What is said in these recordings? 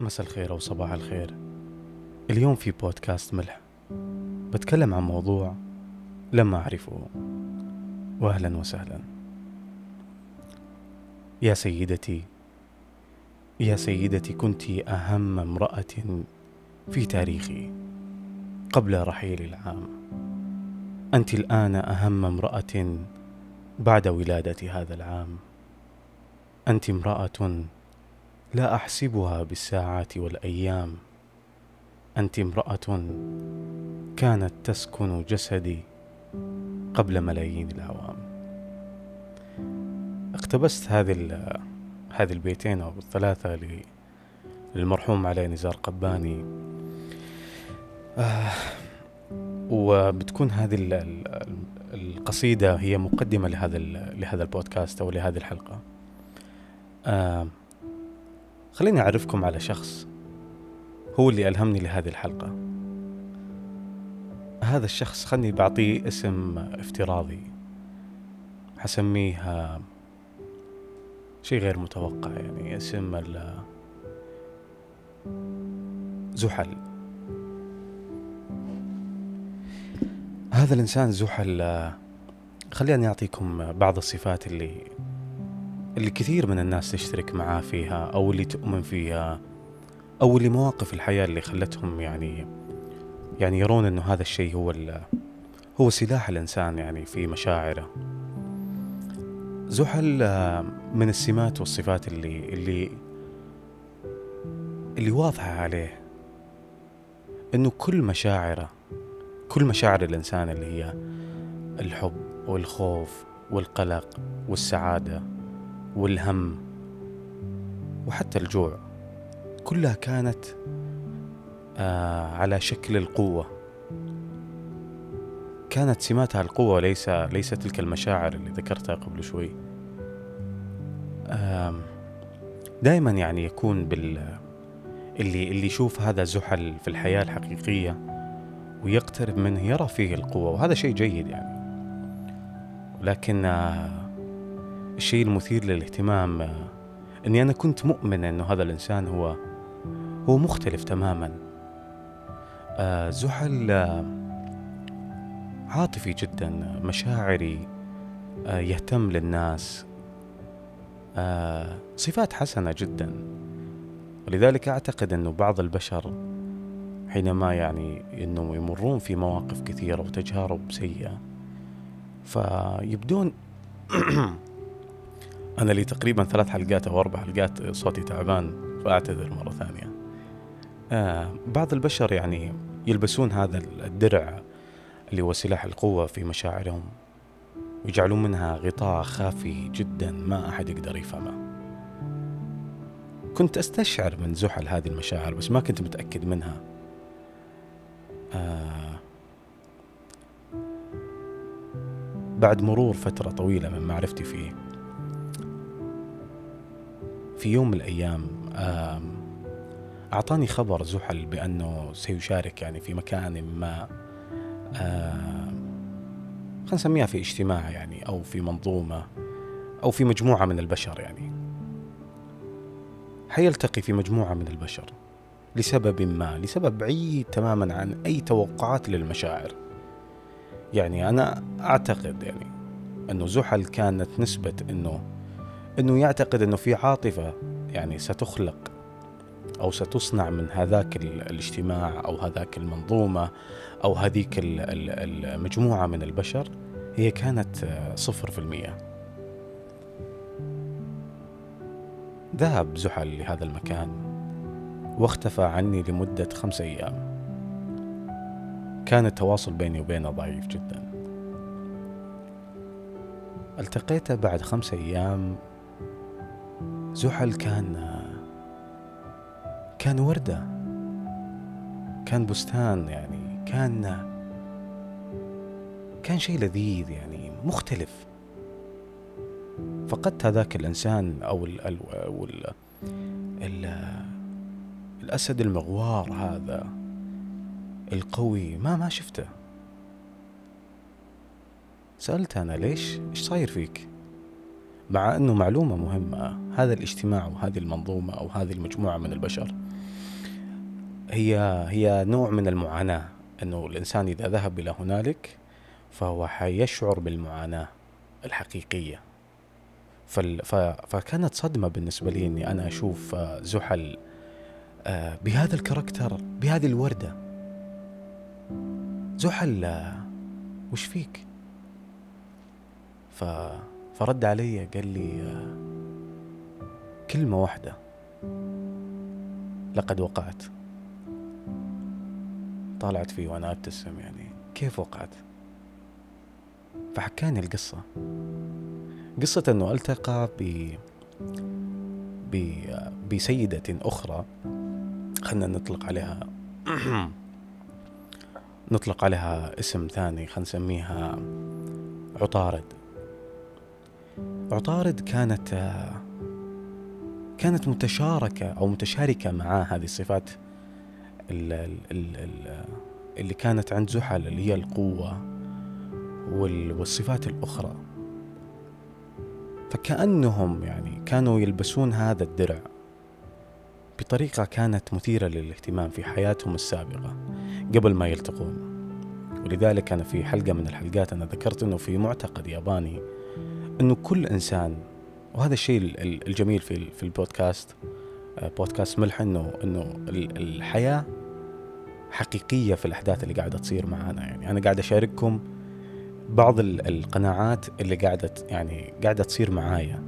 مساء الخير أو صباح الخير. اليوم في بودكاست ملح. بتكلم عن موضوع لم أعرفه. وأهلا وسهلا. يا سيدتي يا سيدتي كنت أهم امرأة في تاريخي قبل رحيل العام. أنت الآن أهم امرأة بعد ولادة هذا العام. أنت امرأة لا أحسبها بالساعات والأيام. أنت امرأة كانت تسكن جسدي قبل ملايين الاعوام اقتبست هذه هذه البيتين أو الثلاثة للمرحوم علي نزار قباني. آه وبتكون هذه القصيدة هي مقدمة لهذا لهذا البودكاست أو لهذه الحلقة. آه خليني أعرفكم على شخص هو اللي ألهمني لهذه الحلقة. هذا الشخص خلني بعطيه اسم افتراضي حسميه شيء غير متوقع يعني اسم زحل. هذا الإنسان زحل خليني أعطيكم بعض الصفات اللي اللي كثير من الناس تشترك معاه فيها أو اللي تؤمن فيها أو اللي مواقف الحياة اللي خلتهم يعني يعني يرون إنه هذا الشيء هو هو سلاح الإنسان يعني في مشاعره. زحل من السمات والصفات اللي اللي اللي واضحة عليه إنه كل مشاعره كل مشاعر الإنسان اللي هي الحب والخوف والقلق والسعادة والهم وحتى الجوع كلها كانت آه على شكل القوة. كانت سماتها القوة ليس ليس تلك المشاعر اللي ذكرتها قبل شوي. دائما يعني يكون بال اللي اللي يشوف هذا زحل في الحياة الحقيقية ويقترب منه يرى فيه القوة وهذا شيء جيد يعني. ولكن آه الشيء المثير للاهتمام. اني أنا كنت مؤمن انه هذا الانسان هو هو مختلف تماما. آه زحل آه عاطفي جدا مشاعري آه يهتم للناس. صفات حسنة جدا. ولذلك أعتقد إنه بعض البشر حينما يعني إنه يمرون في مواقف كثيرة وتجارب سيئة فيبدون أنا لي تقريبا ثلاث حلقات أو أربع حلقات صوتي تعبان فأعتذر مرة ثانية. آه بعض البشر يعني يلبسون هذا الدرع اللي هو سلاح القوة في مشاعرهم ويجعلون منها غطاء خافي جدا ما أحد يقدر يفهمه. كنت أستشعر من زحل هذه المشاعر بس ما كنت متأكد منها. آه بعد مرور فترة طويلة من معرفتي فيه في يوم من الأيام أعطاني خبر زحل بأنه سيشارك يعني في مكان ما خلينا نسميها في اجتماع يعني أو في منظومة أو في مجموعة من البشر يعني. حيلتقي في مجموعة من البشر لسبب ما لسبب بعيد تماما عن أي توقعات للمشاعر. يعني أنا أعتقد يعني أنه زحل كانت نسبة أنه إنه يعتقد إنه في عاطفة يعني ستخلق أو ستصنع من هذاك الاجتماع أو هذاك المنظومة أو هذيك المجموعة من البشر هي كانت صفر في المية. ذهب زحل لهذا المكان واختفى عني لمدة خمسة أيام. كان التواصل بيني وبينه ضعيف جدا. التقيته بعد خمسة أيام زحل كان كان وردة كان بستان يعني كان كان شيء لذيذ يعني مختلف. فقدت هذاك الإنسان أو ال ال ال ال الأسد المغوار هذا القوي ما ما شفته. سألت أنا ليش؟ إيش صاير فيك؟ مع أنه معلومة مهمة. هذا الاجتماع وهذه المنظومة أو هذه المجموعة من البشر هي هي نوع من المعاناة. أنه الإنسان إذا ذهب إلى هنالك فهو حيشعر بالمعاناة الحقيقية. فكانت صدمة بالنسبة لي أني أنا أشوف آه، زحل آه، بهذا الكاركتر بهذه الوردة. زحل آه، وش فيك؟ ف... فرد علي قال لي كلمة واحدة. لقد وقعت. طالعت فيه وأنا أبتسم يعني كيف وقعت؟ فحكاني القصة. قصة أنه ألتقى ب ب بسيدة أخرى خلنا نطلق عليها نطلق عليها اسم ثاني خلينا نسميها عطارد. عطارد كانت كانت متشاركة أو متشاركة معاه هذه الصفات اللي كانت عند زحل اللي هي القوة والصفات الأخرى. فكأنهم يعني كانوا يلبسون هذا الدرع بطريقة كانت مثيرة للاهتمام في حياتهم السابقة قبل ما يلتقون. ولذلك أنا في حلقة من الحلقات أنا ذكرت أنه في معتقد ياباني أنه كل إنسان وهذا الشيء الجميل في في البودكاست آه، بودكاست ملح انه إنه الحياة حقيقية في الأحداث اللي قاعدة تصير معنا يعني أنا قاعد أشارككم بعض القناعات اللي قاعدة يعني قاعدة تصير معايا.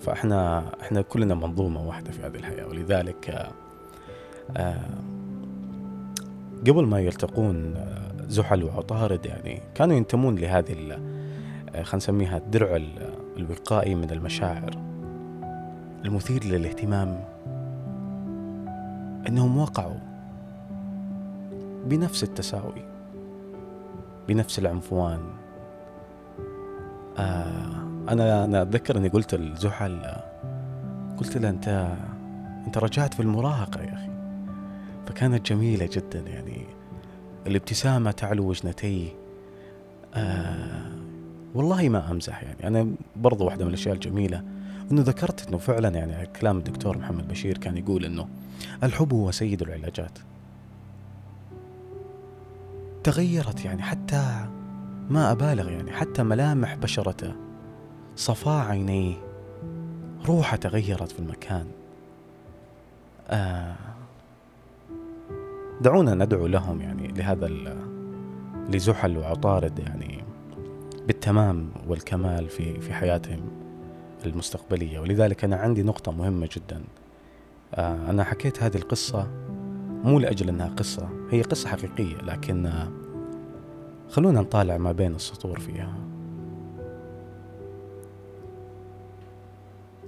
فاحنا إحنا كلنا منظومة واحدة في هذه الحياة. ولذلك آه, آه، قبل ما يلتقون زحل وعطارد يعني كانوا ينتمون لهذه خلينا نسميها الدرع الوقائي من المشاعر. المثير للاهتمام إنهم وقعوا بنفس التساوي بنفس العنفوان. آه أنا أنا أتذكر إني قلت لزحل قلت له انت أنت رجعت في المراهقة يا أخي. فكانت جميلة جدا يعني. الابتسامة تعلو وجنتي آه والله ما أمزح يعني. أنا برضو واحدة من الأشياء الجميلة إنه ذكرت إنه فعلا يعني كلام الدكتور محمد بشير كان يقول إنه الحب هو سيد العلاجات. تغيرت يعني حتى ما أبالغ يعني حتى ملامح بشرته صفاء عينيه روحه تغيرت في المكان. آه دعونا ندعو لهم يعني لهذا لزحل وعطارد يعني. بالتمام والكمال في في حياتهم المستقبلية. ولذلك أنا عندي نقطة مهمة جدا. آه، أنا حكيت هذه القصة مو لأجل أنها قصة هي قصة حقيقية لكن آه، خلونا نطالع ما بين السطور فيها.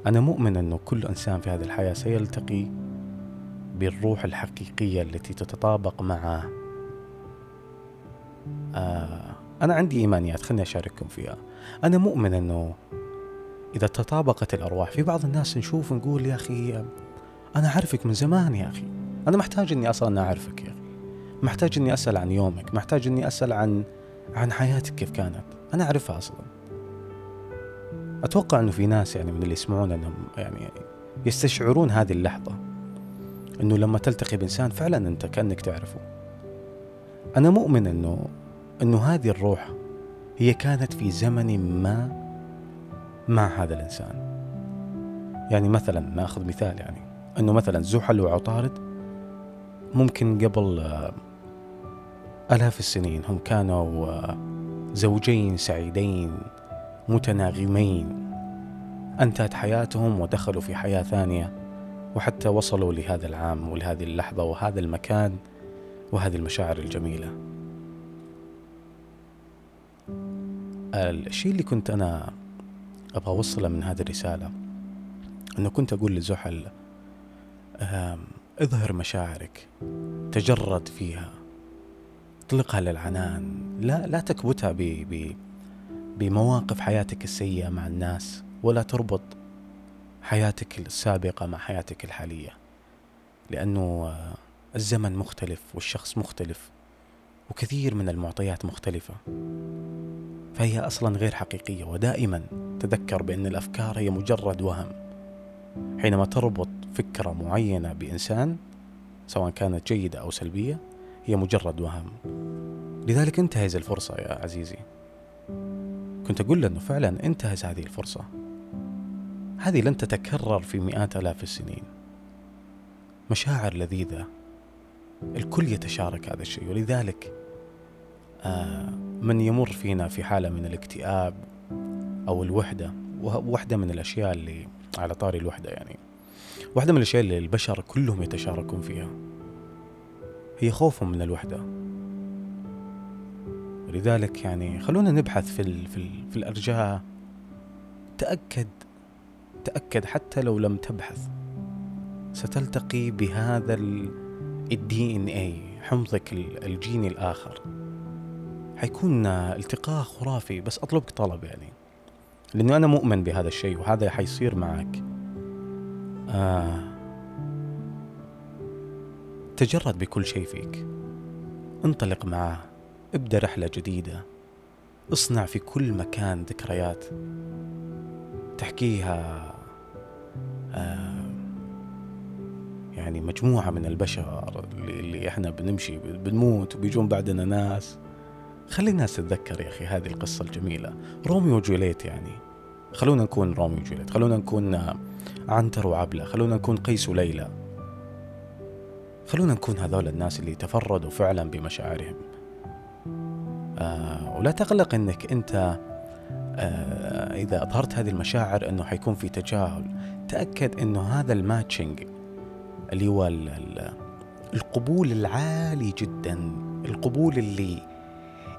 أنا مؤمن أنه كل إنسان في هذه الحياة سيلتقي بالروح الحقيقية التي تتطابق مع آه أنا عندي إيمانيات خليني أشارككم فيها. أنا مؤمن أنه إذا تطابقت الأرواح في بعض الناس نشوف نقول يا أخي أنا أعرفك من زمان يا أخي. أنا محتاج إني أصلا أعرفك يا أخي. محتاج إني أسأل عن يومك محتاج إني أسأل عن عن حياتك كيف كانت. أنا أعرفها أصلا. أتوقع أنه في ناس يعني من اللي يسمعون أنهم يعني يستشعرون هذه اللحظة. أنه لما تلتقي بإنسان فعلا أنت كأنك تعرفه. أنا مؤمن أنه أنه هذه الروح هي كانت في زمن ما مع هذا الإنسان. يعني مثلا نأخذ مثال يعني أنه مثلا زحل وعطارد ممكن قبل آه، آلاف السنين هم كانوا آه، زوجين سعيدين متناغمين أنتهت حياتهم ودخلوا في حياة ثانية وحتى وصلوا لهذا العام ولهذه اللحظة وهذا المكان وهذه المشاعر الجميلة. الشيء اللي كنت أنا أبغى أوصله من هذه الرسالة أنه كنت أقول لزحل اظهر مشاعرك تجرد فيها اطلقها للعنان لا لا تكبتها ب بمواقف حياتك السيئة مع الناس ولا تربط حياتك السابقة مع حياتك الحالية لأنه الزمن مختلف والشخص مختلف وكثير من المعطيات مختلفة. فهي أصلا غير حقيقية ودائما تذكر بأن الأفكار هي مجرد وهم. حينما تربط فكرة معينة بإنسان سواء كانت جيدة أو سلبية هي مجرد وهم. لذلك انتهز الفرصة يا عزيزي. كنت أقول له أنه فعلا انتهز هذه الفرصة. هذه لن تتكرر في مئات آلاف السنين. مشاعر لذيذة. الكل يتشارك هذا الشيء ولذلك آه من يمر فينا في حالة من الاكتئاب أو الوحدة وواحدة من الأشياء اللي على طاري الوحدة يعني. واحدة من الأشياء اللي البشر كلهم يتشاركون فيها. هي خوفهم من الوحدة. ولذلك يعني خلونا نبحث في ال في, ال في الأرجاء. تأكد تأكد حتى لو لم تبحث. ستلتقي بهذا الدي إن اي حمضك الجيني الآخر. حيكون التقاء خرافي بس أطلبك طلب يعني. لأنه أنا مؤمن بهذا الشيء وهذا حيصير معك. آه. تجرد بكل شيء فيك. انطلق معاه ابدأ رحلة جديدة. اصنع في كل مكان ذكريات. تحكيها آه يعني مجموعة من البشر اللي إحنا بنمشي بنموت وبيجون بعدنا ناس. خلي الناس تتذكر يا أخي هذه القصة الجميلة. روميو وجوليت يعني. خلونا نكون روميو وجوليت. خلونا نكون عنتر وعبلة. خلونا نكون قيس وليلى. خلونا نكون هذول الناس اللي تفردوا فعلا بمشاعرهم. آه ولا تقلق إنك أنت آه إذا أظهرت هذه المشاعر إنه حيكون في تجاهل. تأكد إنه هذا الماتشنج اللي هو القبول العالي جدا. القبول اللي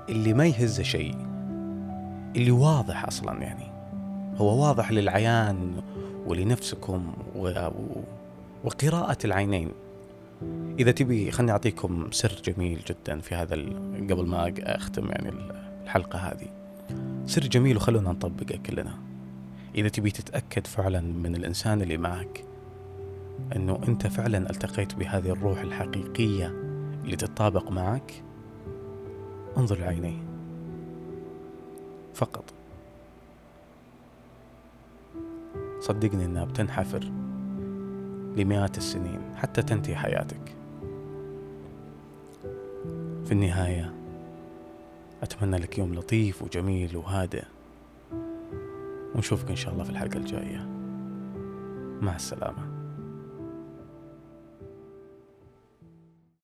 اللي ما يهز شيء اللي واضح أصلا يعني. هو واضح للعيان ولنفسكم وقراءة العينين. إذا تبي خلني أعطيكم سر جميل جدا في هذا قبل ما أختم يعني الحلقة هذه. سر جميل وخلونا نطبقه كلنا. إذا تبي تتأكد فعلا من الإنسان اللي معك أنه أنت فعلا التقيت بهذه الروح الحقيقية اللي تتطابق معك انظر لعينيه. فقط. صدقني إنها بتنحفر لمئات السنين حتى تنتهي حياتك. في النهاية أتمنى لك يوم لطيف وجميل وهادئ. ونشوفك إن شاء الله في الحلقة الجاية. مع السلامة.